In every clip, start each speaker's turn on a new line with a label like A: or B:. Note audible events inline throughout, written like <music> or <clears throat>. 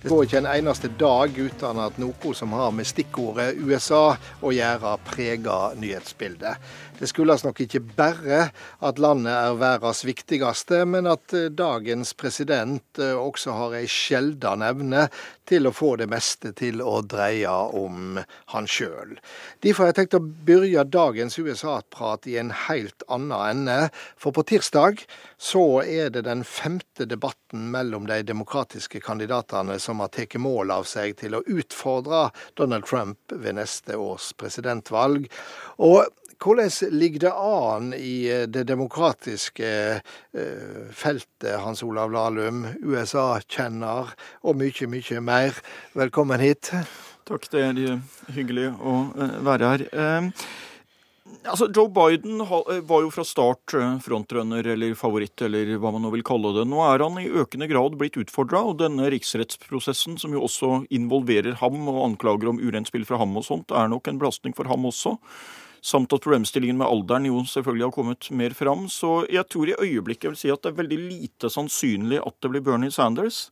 A: Det går ikke en eneste dag uten at noe som har med stikkordet USA å gjøre, preger nyhetsbildet. Det skyldes nok ikke bare at landet er verdens viktigste, men at eh, dagens president eh, også har ei sjelden evne til å få det meste til å dreie om han sjøl. Derfor har jeg tenkt å begynne dagens USA-prat i en helt annen ende. For på tirsdag så er det den femte debatten mellom de demokratiske kandidatene som har tatt mål av seg til å utfordre Donald Trump ved neste års presidentvalg. Og hvordan ligger det an i eh, det demokratiske eh, feltet, Hans Olav Lahlum, USA-kjenner og mye, mye mer? Velkommen hit.
B: Takk, det er hyggelig å eh, være her. Altså, Joe Biden var jo fra start frontrunner eller favoritt, eller hva man nå vil kalle det. Nå er han i økende grad blitt utfordra, og denne riksrettsprosessen, som jo også involverer ham og anklager om urent spill fra ham og sånt, er nok en belastning for ham også samt at problemstillingen med alderen jo selvfølgelig har kommet mer fram. Så jeg tror i øyeblikket jeg vil si at det er veldig lite sannsynlig at det blir Bernie Sanders.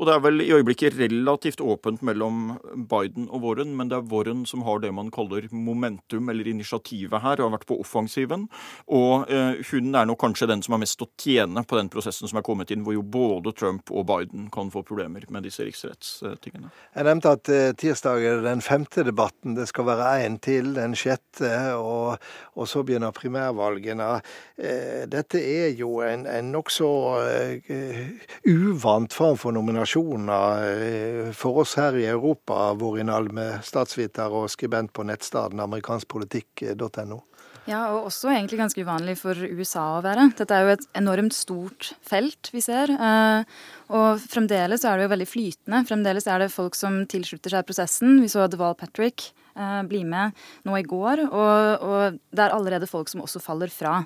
B: Og det er vel i øyeblikket relativt åpent mellom Biden og Warren, men det er Warren som har det man kaller momentum, eller initiativet her, og har vært på offensiven. Og eh, hun er nok kanskje den som har mest å tjene på den prosessen som er kommet inn, hvor jo både Trump og Biden kan få problemer med disse riksrettstingene.
A: Jeg nevnte at eh, tirsdag er den femte debatten. Det skal være én til, den sjette, og, og, så begynner primærvalgene. Eh, dette er jo en, en nokså uh, uvant form for nominasjon nominasjoner eh, for oss her i Europa, Vårin Alme, statsviter og skribent på nettstedet amerikanskpolitikk.no.
C: Ja, og også egentlig ganske uvanlig for USA å være. Dette er jo et enormt stort felt vi ser. Eh, og fremdeles er det jo veldig flytende. Fremdeles er det folk som tilslutter seg prosessen. Vi så Deval Patrick eh, bli med nå i går, og, og, det er allerede folk som også faller fra.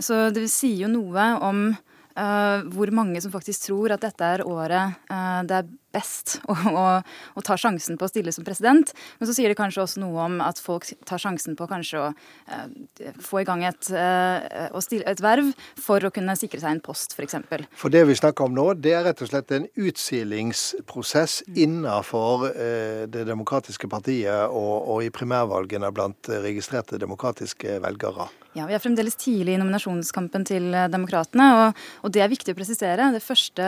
C: Så det sier jo noe om hvor mange som faktisk tror at dette er året uh, det er best å, <laughs> og, og, ta sjansen på å stille som president. Men så sier det kanskje også noe om at folk tar sjansen på kanskje å uh, få i gang et, stille, et, verv for å kunne sikre seg en post, f.eks. For,
A: for det vi snakker om nå, det er rett og slett en utsilingsprosess mm. innenfor det demokratiske partiet og, og i primærvalgene blant registrerte demokratiske velgere.
C: Ja, Vi er fremdeles tidlig i nominasjonskampen til eh, Demokratene. Og, og, det er viktig å presisere. Det første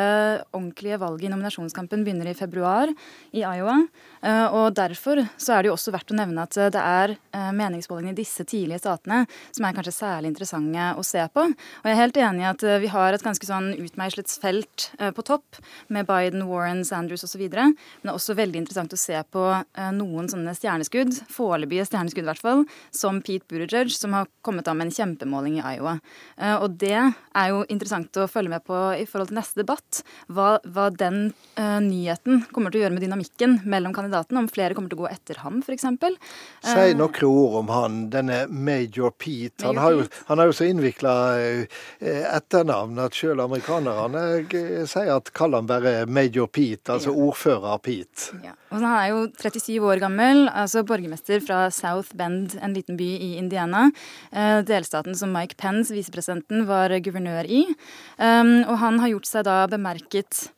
C: ordentlige valget i nominasjonskampen begynner i februar i Iowa. Eh, og Derfor så er det jo også verdt å nevne at det er eh, meningsmålingene i disse tidlige statene som er kanskje særlig interessante å se på. Og jeg er helt enig i at eh, vi har et ganske sånn utmeislet felt på topp med Biden, Warren, Sanders osv. Men det er også veldig interessant å se på noen sånne stjerneskudd, foreløpige stjerneskudd i hvert fall, som Pete Buttigieg, som har kommet av med en kjempemåling i Iowa. Og det er jo interessant å følge med på i forhold til neste debatt, hva, hva den uh, nyheten kommer til å gjøre med dynamikken mellom kandidatene kandidaten, om flere kommer til å gå etter ham f.eks.
A: Si eh, noen ord om han, denne Major Pete. Han har jo, han har jo så innvikla eh, etternavn at selv amerikanerne eh, sier at kall han bare Major Pete, altså ja. ordfører Pete.
C: Ja. Og han er jo 37 år gammel, altså borgermester fra South Bend, en liten by i Indiana. Delstaten som Mike Pence, visepresidenten, var guvernør i. Og han har gjort seg da bemerket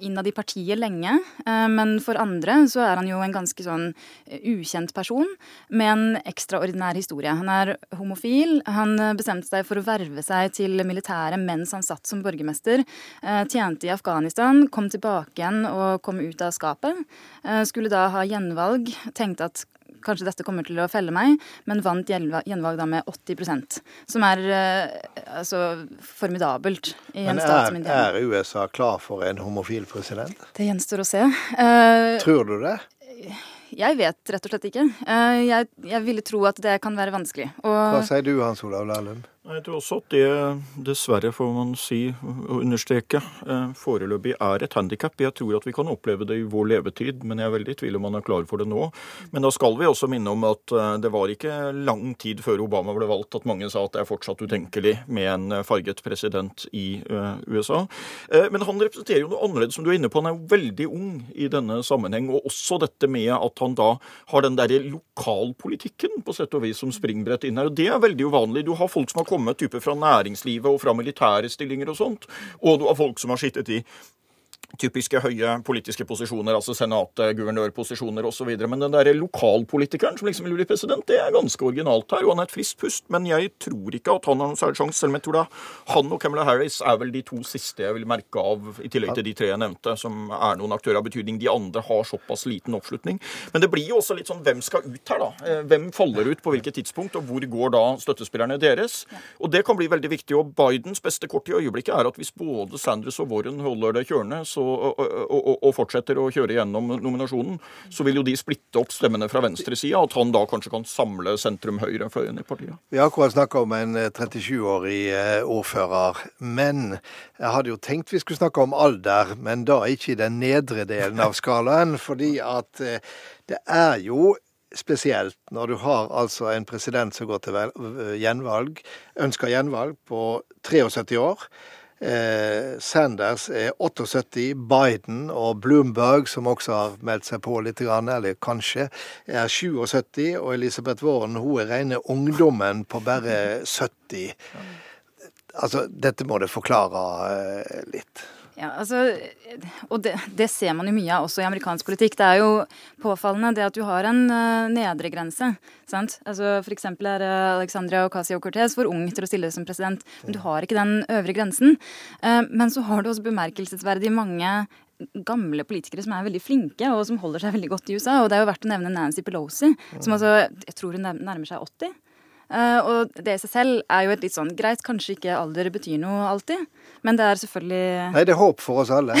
C: innad i partiet lenge. Uh, men for andre så er han jo en ganske sånn eh, ukjent person med en ekstraordinær historie. Han er homofil. Han bestemte seg for å verve seg til militæret mens han satt som borgermester. Tjente i Afghanistan, kom tilbake igjen og kom ut av skapet. Skulle da ha gjenvalg. Tenkte at kanskje dette kommer til å felle meg, men vant gjenvalg da med 80% Som er uh, altså formidabelt i en
A: men
C: stat som
A: Men er USA klar for en homofil president?
C: Det gjenstår å se. Uh,
A: Tror du det?
C: Jeg vet rett og slett ikke. Uh, jeg, jeg, ville tro at det kan være vanskelig.
A: Og, Hva sier du, Hans Olav Lahlum?
B: Jeg tror også at det dessverre, får man si og understreke, eh, foreløpig er et handikap. Jeg tror at vi kan oppleve det i vår levetid, men jeg er veldig i tvil om man er klar for det nå. Men da skal vi også minne om at eh, det var ikke lang tid før Obama ble valgt at mange sa at det er fortsatt utenkelig med en farget president i eh, USA. Men han representerer jo noe annerledes, som du er inne på. Han er jo veldig ung i denne sammenheng. Og også dette med at han da har den derre lokalpolitikken på sett og vis som springbrett inn her. Og det er veldig uvanlig. Du har folk som har kommet type fra næringslivet og fra militære stillinger og sånt. Og du har folk som har sittet i typiske høye politiske posisjoner, altså senatet, guvernørposisjoner osv. Men den derre lokalpolitikeren som liksom vil bli president, det er ganske originalt her. Og han er et friskt pust, men jeg tror ikke at han har noen særlig sjanse. Selv om jeg tror da han og Camelot Harris er vel de to siste jeg vil merke av, i tillegg til de tre jeg nevnte, som er noen aktører av betydning. De andre har såpass liten oppslutning. Men det blir jo også litt sånn hvem skal ut her, da? Eh, hvem faller ut på hvilket tidspunkt, og hvor går da støttespillerne deres? Og det kan bli veldig viktig. Og Bidens beste kort i øyeblikket er at hvis både Sanders og Warren holder det kjørende, så og, og, og, fortsetter å kjøre gjennom nominasjonen, så vil jo de splitte opp stemmene fra venstresida, at han da kanskje kan samle sentrum-høyre-fløyen i partiet.
A: Vi har akkurat snakka om en 37-årig eh, eh, ordfører. Men jeg hadde jo tenkt vi skulle snakke om alder, men da ikke i den nedre delen av skalaen. fordi at eh, det er jo spesielt når du har altså en president som går til gjenvalg, ønsker gjenvalg på 73 år. Eh, Sanders er 78, Biden og Bloomberg, som også har meldt seg på litt, eller kanskje, er 77, og Elisabeth Warren hun er rene ungdommen på bare 70. Altså, dette må det forklare eh, litt.
C: Ja, altså, og det, det, ser man jo mye av også i amerikansk politikk. Det er jo påfallende det at du har en uh, nedre grense. sant? Altså, eksempel er uh, Alexandria Ocasio-Cortez for ung til å stille som president. Men du har ikke den øvre grensen. Uh, men så har du også bemerkelsesverdig mange gamle politikere som er veldig flinke og som holder seg veldig godt i USA. Og det er jo verdt å nevne Nancy Pelosi, som altså, jeg tror hun nærmer seg 80. Uh, og det i seg selv er jo et litt sånn greit, kanskje ikke alder betyr noe alltid, men det er selvfølgelig
A: Nei, det er håp for oss alle.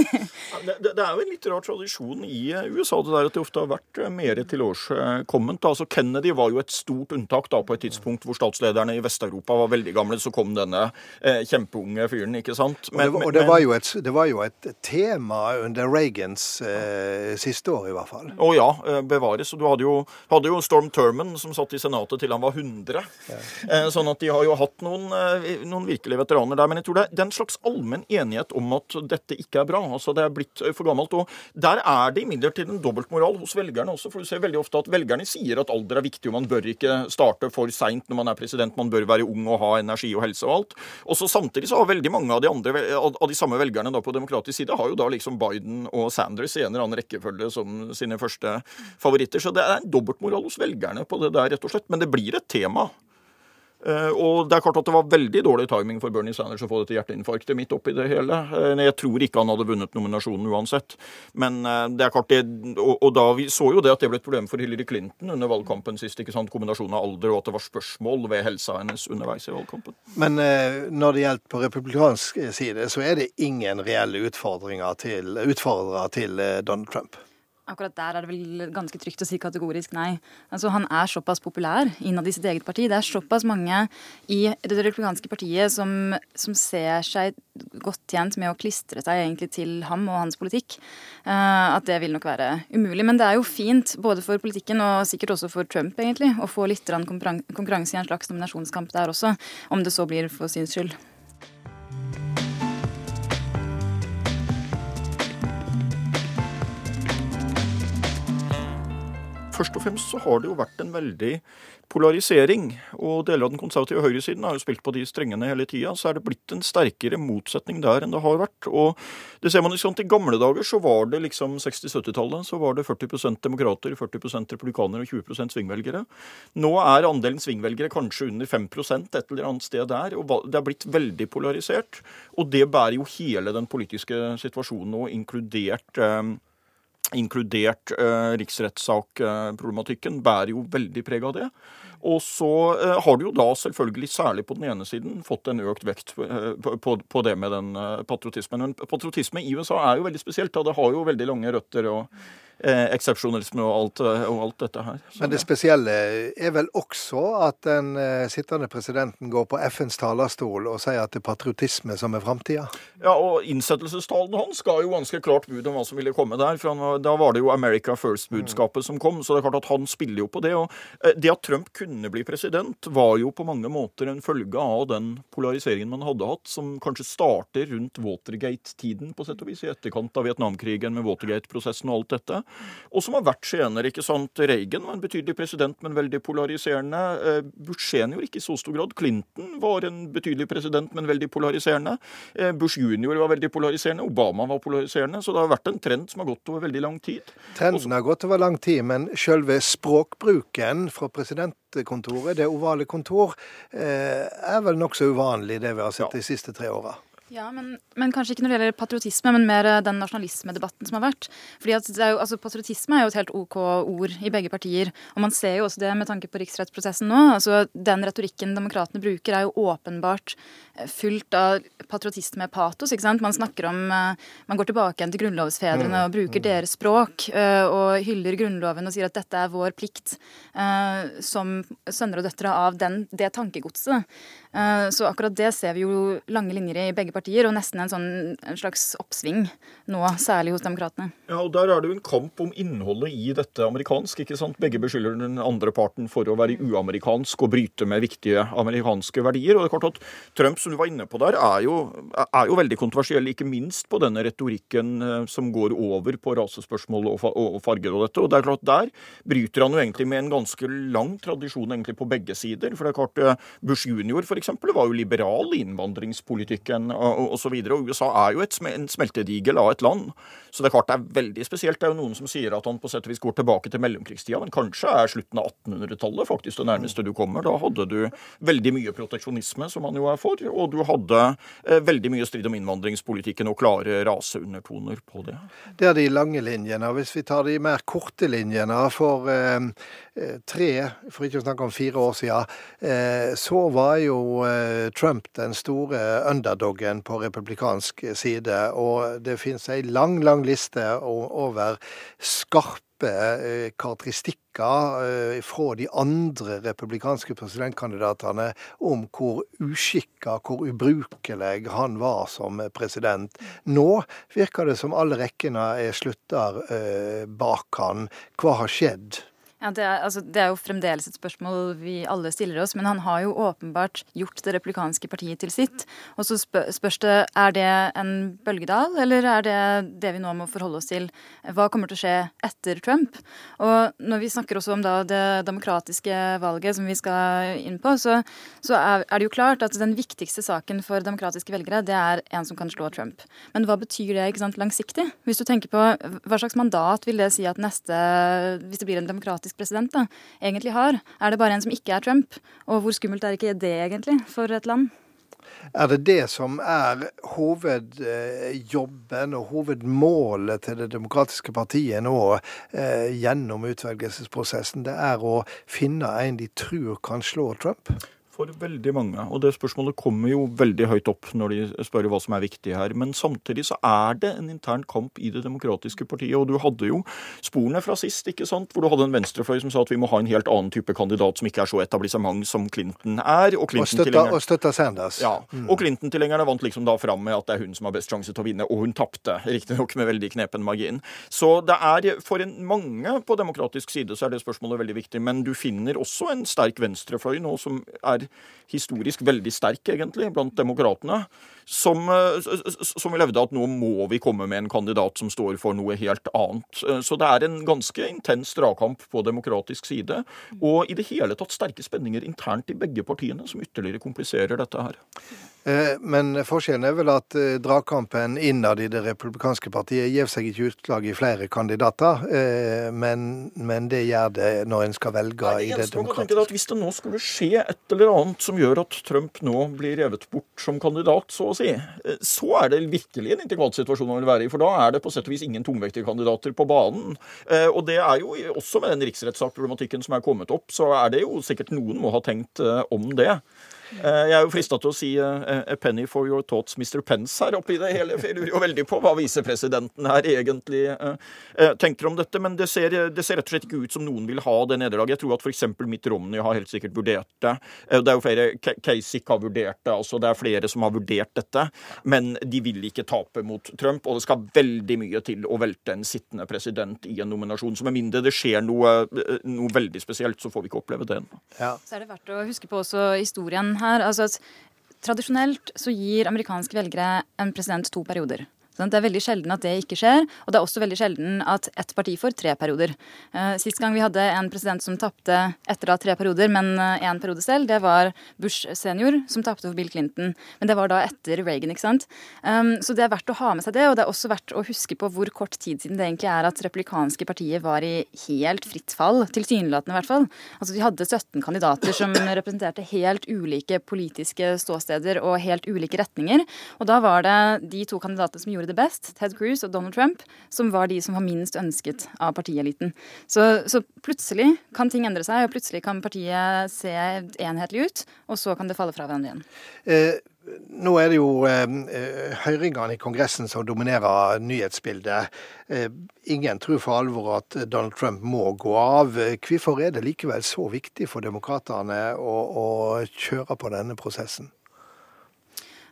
A: <laughs>
B: det, det, det, er jo en litt rar tradisjon i eh, USA det der at det ofte har vært eh, mer tilårskomment. Altså, Kennedy var jo et stort unntak da på et tidspunkt hvor statslederne i Vest-Europa var veldig gamle. Så kom denne eh, kjempeunge fyren, ikke sant.
A: Men, og, det, og det, var et, det, var jo et, tema under Reagans eh, siste år, i hvert fall.
B: Å ja, bevares. Du hadde jo, hadde jo Storm Turman som satt i Senatet til han var 100. Ja. sånn at de har jo hatt noen, eh, noen virkelige veteraner der. Men jeg tror det, er en slags allmenn enighet om at dette ikke er bra. altså Det er blitt for gammelt. og Der er det imidlertid en dobbeltmoral hos velgerne også. for du ser veldig ofte at Velgerne sier at alder er viktig, og man bør ikke starte for seint når man er president. Man bør være ung og ha energi og helse og alt. Og så Samtidig så har veldig mange av de, andre, av de samme velgerne da på demokratisk side har jo da liksom Biden og Sanders i en eller annen rekkefølge som sine første favoritter. Så det er en dobbeltmoral hos velgerne på det der, rett og slett. Men det blir et tema. Uh, og det er klart at det var veldig dårlig timing for Bernie Sanders å få dette hjerteinfarktet midt oppi det hele. Uh, jeg tror ikke han hadde vunnet nominasjonen uansett. Men uh, det er klart det, og, da vi så jo det at det ble et problem for Hillary Clinton under valgkampen sist. ikke sant, Kombinasjonen av alder og at det var spørsmål ved helsa hennes underveis i valgkampen.
A: Men når det gjelder på republikansk side, så er det ingen reelle utfordringer til, utfordrere til Donald Trump?
C: Akkurat der er det vel ganske trygt å si kategorisk nei. Altså, Han er såpass populær innad i sitt eget parti. Det er såpass mange i det republikanske partiet som, som, ser seg godt tjent med å klistre seg egentlig til ham og hans politikk, uh, at det vil nok være umulig. Men det er jo fint både for politikken og sikkert også for Trump egentlig, å få litt konkurranse i en slags nominasjonskamp der også, om det så blir for sin skyld.
B: Først og fremst så har det jo vært en veldig polarisering. Og deler av den konservative høyresiden har jo spilt på de strengene hele tida. Så er det blitt en sterkere motsetning der enn det har vært. Og det ser man liksom til gamle dager så var det liksom 60-70-tallet så var det 40% demokrater, 40% republikanere og 20% svingvelgere. Nå er andelen svingvelgere kanskje under 5 et eller annet sted der. Og det er blitt veldig polarisert. Og det bærer jo hele den politiske situasjonen nå, inkludert eh, inkludert eh, riksrettssakproblematikken, bærer jo veldig preg av det. Og så eh, har du jo da selvfølgelig, særlig på den ene siden, fått en økt vekt eh, på, på, det med den eh, patriotismen. Men patriotisme i USA er jo veldig spesielt. Da. Det har jo veldig lange røtter. og eksepsjonalisme og alt, eh, og alt, dette her.
A: Så, Men det spesielle er vel også at den eh, sittende presidenten går på FNs talerstol og sier at det er patriotisme som er framtida?
B: Ja, og innsettelsestalen hans ga jo ganske klart bud om hva som ville komme der. for han, Da var det jo America First-budskapet mm. som kom, så det er klart at han spiller jo på det. og eh, Det at Trump kunne bli president, var jo på mange måter en følge av den polariseringen man hadde hatt, som kanskje starter rundt Watergate-tiden, på sett og vis, i etterkant av Vietnamkrigen med Watergate-prosessen og alt dette. Og som har vært senere. ikke sant? Reagan var en betydelig president, men veldig polariserende. Eh, Bush senior ikke i så stor grad. Clinton var en betydelig president, men veldig polariserende. Eh, Bush junior var veldig polariserende. Obama var polariserende. Så det har vært en trend som har gått over veldig lang tid.
A: Trenden har gått over lang tid, men selve språkbruken fra presidentkontoret, det ovale kontor, eh, er vel nokså uvanlig, det vi har sett ja. de siste tre åra.
C: Ja, men, men, kanskje ikke når det gjelder patriotisme, men mer eh, den nasjonalismedebatten som har vært. Fordi at er jo, altså, Patriotisme er jo et helt OK ord i begge partier. Og man ser jo også det med tanke på riksrettsprosessen nå. altså Den retorikken demokratene bruker, er jo åpenbart fullt av patriotisme-patos. ikke sant? Man snakker om eh, Man går tilbake igjen til grunnlovsfedrene mm, og bruker mm. deres språk og hyller Grunnloven og sier at dette er vår plikt som sønner og døtre av den, det tankegodset. så akkurat det ser vi jo lange linjer i begge partier og nesten en, sånn, en slags oppsving nå, særlig hos demokratene.
B: Ja, og Der er det jo en kamp om innholdet i dette amerikansk. ikke sant? Begge beskylder den andre parten for å være uamerikansk og bryte med viktige amerikanske verdier. og det er klart at Trump, som du var inne på der, er jo, er jo veldig kontroversiell, ikke minst på denne retorikken eh, som går over på rasespørsmål og, og farger og dette. og det er klart Der bryter han jo egentlig med en ganske lang tradisjon egentlig på begge sider. for det er klart eh, Bush for eksempel, var jo liberal i innvandringspolitikken osv. USA er jo et, en smeltedigel av et land. Så det er klart det er veldig spesielt. Det er jo noen som sier at han på sett og vis går tilbake til mellomkrigstida, men kanskje er slutten av 1800-tallet faktisk det nærmeste du kommer. Da hadde du veldig mye proteksjonisme, som han jo er for, og du hadde eh, veldig mye strid om innvandringspolitikken og klare raseundertoner på det.
A: Det er de lange linjene. Hvis vi tar de mer korte linjene for eh, eh tre, for ikke å snakke om fire år siden, så var jo Trump den store underdoggen på republikansk side. Og det finnes ei lang, lang liste over skarpe eh, karakteristikker eh, fra de andre republikanske presidentkandidatene om hvor uskikka, hvor ubrukelig han var som president. Nå virker det som alle rekkene er slutter eh, bak han. Hva har skjedd?
C: Ja, det er, altså, det er, jo fremdeles et spørsmål vi alle stiller oss, men han har jo åpenbart gjort det replikanske partiet til sitt. Og så spørs det er det en bølgedal, eller er det det vi nå må forholde oss til? Hva kommer til å skje etter Trump? Og når vi snakker også om da, det demokratiske valget som vi skal inn på, så, så er, er, det jo klart at den viktigste saken for demokratiske velgere, det er en som kan slå Trump. Men hva betyr det ikke sant, langsiktig? Hvis du tenker på hva slags mandat vil det si at neste, hvis det blir en demokratisk faktisk president da, egentlig har? Er det bare en som ikke er Trump? Og hvor skummelt er ikke det egentlig for et land?
A: Er det det som er hovedjobben og hovedmålet til det demokratiske partiet nå eh, gjennom utvelgelsesprosessen? Det er å finne en de tror kan slå Trump?
B: For veldig mange. Og det spørsmålet kommer jo veldig høyt opp når de spør hva som er viktig her. Men samtidig så er det en intern kamp i Det demokratiske partiet. Og du hadde jo sporene fra sist, ikke sant, hvor du hadde en venstrefløy som sa at vi må ha en helt annen type kandidat som ikke er så etablissement som Clinton er.
A: Og, Clinton-tilhengerne og støtta Sanders.
B: Ja. Mm. Og Clinton-tilhengerne vant liksom da fram med at det er hun som har best sjanse til å vinne, og hun tapte. Riktignok med veldig knepen margin. Så det er for en mange på demokratisk side så er det spørsmålet veldig viktig. Men du finner også en sterk venstrefløy nå som er historisk veldig sterk, egentlig, blant demokratene som, eh, som levde at nå må vi komme med en kandidat som står for noe helt annet. Eh, så det er en ganske intens dragkamp på demokratisk side, og i det hele tatt sterke spenninger internt i begge partiene, som ytterligere kompliserer dette her.
A: Eh, men forskjellen er vel at dragkampen innad i det republikanske partiet gir seg ikke utslag i flere kandidater, men, men det gjør det når en skal velge Nei, i det demokratiske.
B: Hvis det nå skulle skje et eller annet som gjør at Trump nå blir revet bort som kandidat, så å si, så er det virkelig en integrat situasjon han vil være i. For da er det på sett og vis ingen tungvekterkandidater på banen. Eh, og det er jo også med den riksrettssakproblematikken som er kommet opp, så er det jo sikkert noen må ha tenkt eh, om det. Eh, jeg er jo frista til å si 'a penny for your thoughts, Mr. Pence' her oppi det hele. For jeg lurer jo veldig på hva visepresidenten her egentlig tenker om dette. Men det ser, det ser, rett og slett ikke ut som noen vil ha det nederlaget. Jeg tror at f.eks. Mitt Romney har helt sikkert vurdert det. Det er jo flere Kasich har vurdert det. altså Det er flere som har vurdert dette. Men de vil ikke tape mot Trump. Og det skal veldig mye til å velte en sittende president i en nominasjon. Så med mindre det skjer noe, noe veldig spesielt, så får vi ikke oppleve det.
C: Ja. Så er det verdt å huske på også historien her. altså Tradisjonelt så gir amerikanske velgere en president to perioder. Det er veldig sjelden at det ikke skjer, og det er også veldig sjelden at ett parti får tre perioder. Eh, sist gang vi hadde en president som tapte etter å ha tre perioder, men én eh, periode selv, det var Bush senior som tapte for Bill Clinton. Men det var da etter Reagan, ikke sant. Um, så det er verdt å ha med seg det, og det er også verdt å huske på hvor kort tid siden det egentlig er at republikanske partier var i helt fritt fall, tilsynelatende i hvert fall. Altså Vi hadde 17 kandidater som <coughs> representerte helt ulike politiske ståsteder og helt ulike retninger. Og da var det de to kandidatene som gjorde det best, Ted Cruz og Donald Trump, som var de som var minst ønsket av partieliten. Så, så plutselig kan ting endre seg, og plutselig kan partiet se enhetlig ut, og så kan det falle fra hverandre igjen.
A: Eh, nå er det jo eh, høringene i Kongressen som dominerer nyhetsbildet. Eh, ingen tror for alvor at Donald Trump må gå av. Hvorfor er det likevel så viktig for demokratene å, å kjøre på denne prosessen?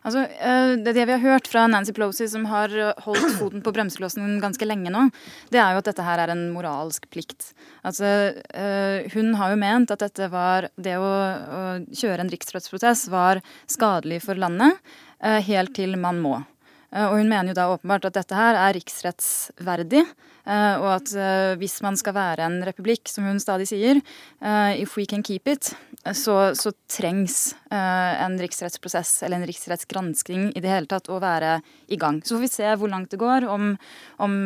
C: Altså, eh, det, vi har hørt fra Nancy Pelosi, som har eh, holdt <clears throat> foten på bremseklossen ganske lenge nå, det er jo at dette her er en moralsk plikt. Altså, eh, hun har jo ment at dette var Det å, å kjøre en riksrettsprosess var skadelig for landet, helt til man må. Og hun mener jo da åpenbart at dette her er riksrettsverdig. Og at hvis man skal være en republikk, som hun stadig sier, if we can keep it, så, så trengs en riksrettsprosess eller en riksrettsgransking i det hele tatt å være i gang. Så får vi se hvor langt det går, om, om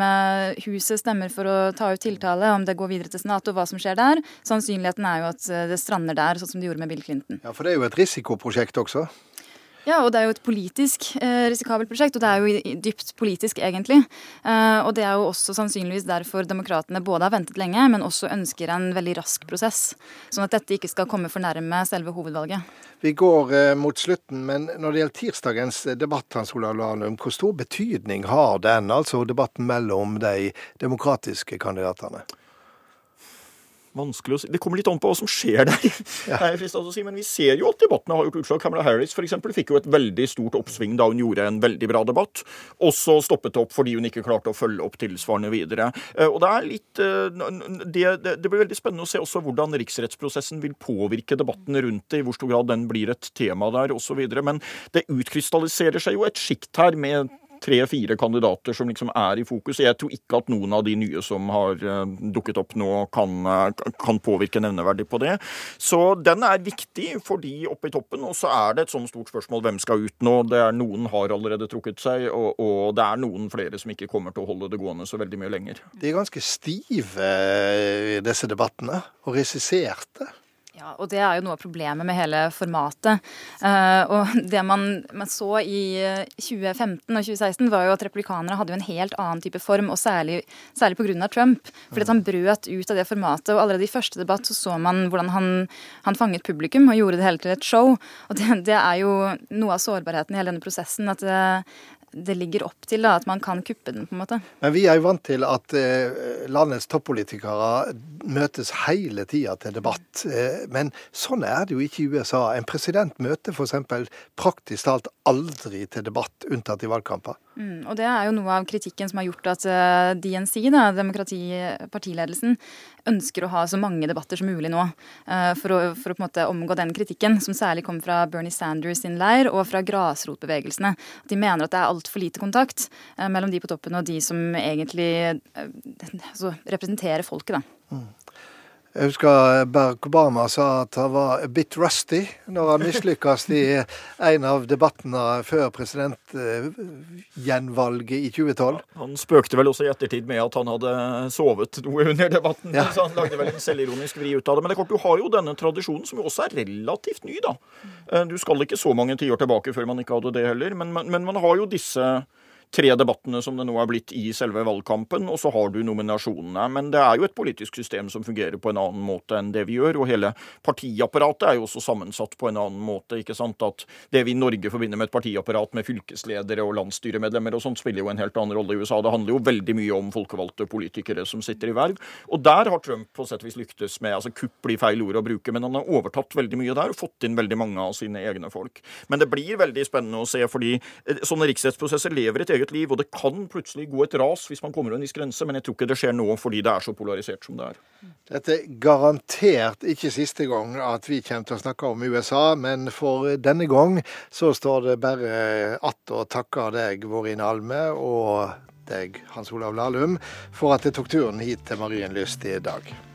C: huset stemmer for å ta ut tiltale, om det går videre til Senatet og hva som skjer der. Sannsynligheten er jo at det strander der, sånn som det gjorde med Bill Clinton.
A: Ja, For det er jo et risikoprosjekt også?
C: Ja, og det er jo et politisk eh, risikabelt prosjekt, og det er jo dypt politisk, egentlig. Eh, og det er jo også sannsynligvis derfor demokratene både har ventet lenge, men også ønsker en veldig rask prosess. Sånn at dette ikke skal komme for nærme selve hovedvalget.
A: Vi går eh, mot slutten, men når det gjelder tirsdagens debatt, Hans Olav Lahlum, hvor stor betydning har den, altså debatten mellom de demokratiske kandidatene?
B: Vanskelig å si. Det kommer litt an på hva som skjer der. <laughs> Ja. Si, men vi ser jo at debattene har gjort utslag. Kamala Harris for eksempel, fikk jo et veldig stort oppsving da hun gjorde en veldig bra debatt. Og så stoppet det opp fordi hun ikke klarte å følge opp tilsvarende videre. Eh, og Det er litt, eh, det, det, det blir veldig spennende å se også hvordan riksrettsprosessen vil påvirke debatten rundt det, i hvor stor grad den blir et tema der osv. Men det utkrystalliserer seg jo et sjikt her med tre-fire kandidater som liksom er i fokus. Jeg tror ikke at noen av de nye som har uh, dukket opp nå, kan, uh, kan, påvirke nevneverdig på det. Så den er viktig for de oppe i toppen. Og så er det et sånn stort spørsmål hvem skal ut nå. Det er Noen har allerede trukket seg, og, og det er noen flere som ikke kommer til å holde det gående så veldig mye lenger.
A: De er ganske stive, disse debattene, og regisserte.
C: Ja, og det er jo noe av problemet med hele formatet. Uh, og <laughs> det man, man, så i 2015 og 2016, var jo at replikanere hadde jo en helt annen type form, og særlig, særlig pga. Trump. Fordi han brøt ut av det formatet. Og allerede i første debatt så, så man hvordan han, han, fanget publikum og gjorde det hele til et show. Og det, det er jo noe av sårbarheten i hele denne prosessen. At det, det ligger opp til da, at man kan kuppe den. på en måte.
A: Men vi er jo vant til at eh, landets toppolitikere møtes hele tida til debatt. Eh, men sånn er det jo ikke i USA. En president møter f.eks. praktisk talt aldri til debatt, unntatt i valgkamper.
C: Mm, og Det er jo noe av kritikken som har gjort at eh, DNC, da, demokratipartiledelsen, ønsker å ha så mange debatter som mulig nå. Uh, for, å, for, å, på en måte omgå den kritikken, som særlig kom fra Bernie Sanders sin leir og fra grasrotbevegelsene. De mener at det er altfor lite kontakt uh, mellom de på toppen og de som egentlig altså, representerer folket. da. Mm.
A: Jeg husker Barack Obama sa at han var a bit rusty når han mislykkes i en av debattene før presidentgjenvalget i 2012.
B: Han spøkte vel også i ettertid med at han hadde sovet noe under debatten. Ja. Så han lagde vel en selvironisk vri ut av det. Men det er klart, du har jo denne tradisjonen, som jo også er relativt ny, da. Eh, du skal ikke så mange tiår tilbake før man ikke hadde det heller. Men, men man har jo disse tre debattene som det nå er blitt i selve valgkampen, og så har du nominasjonene. Men det er jo et politisk system som fungerer på en annen måte enn det vi gjør. Og hele partiapparatet er jo også sammensatt på en annen måte. ikke sant? At det vi i Norge forbinder med et partiapparat med fylkesledere og landsstyremedlemmer og sånt, spiller jo en helt annen rolle i USA. Det handler jo veldig mye om folkevalgte politikere som sitter i verv. Og der har Trump på sett og vis lyktes med altså Kupp blir feil ord å bruke, men han har overtatt veldig mye der og fått inn veldig mange av sine egne folk. Men det blir veldig spennende å se, fordi eh, sånne riksrettsprosesser lever et eget eget liv. Og det kan plutselig gå et ras hvis man kommer over en viss grense, men jeg tror ikke det skjer nå fordi det er så polarisert som det er.
A: Dette er garantert ikke siste gang at vi kommer til å snakke om USA, men for denne gang så står det bare att å takke deg, Vårin Alme, og deg, Hans Olav Lahlum, for at det tok turen hit til Marienlyst i dag.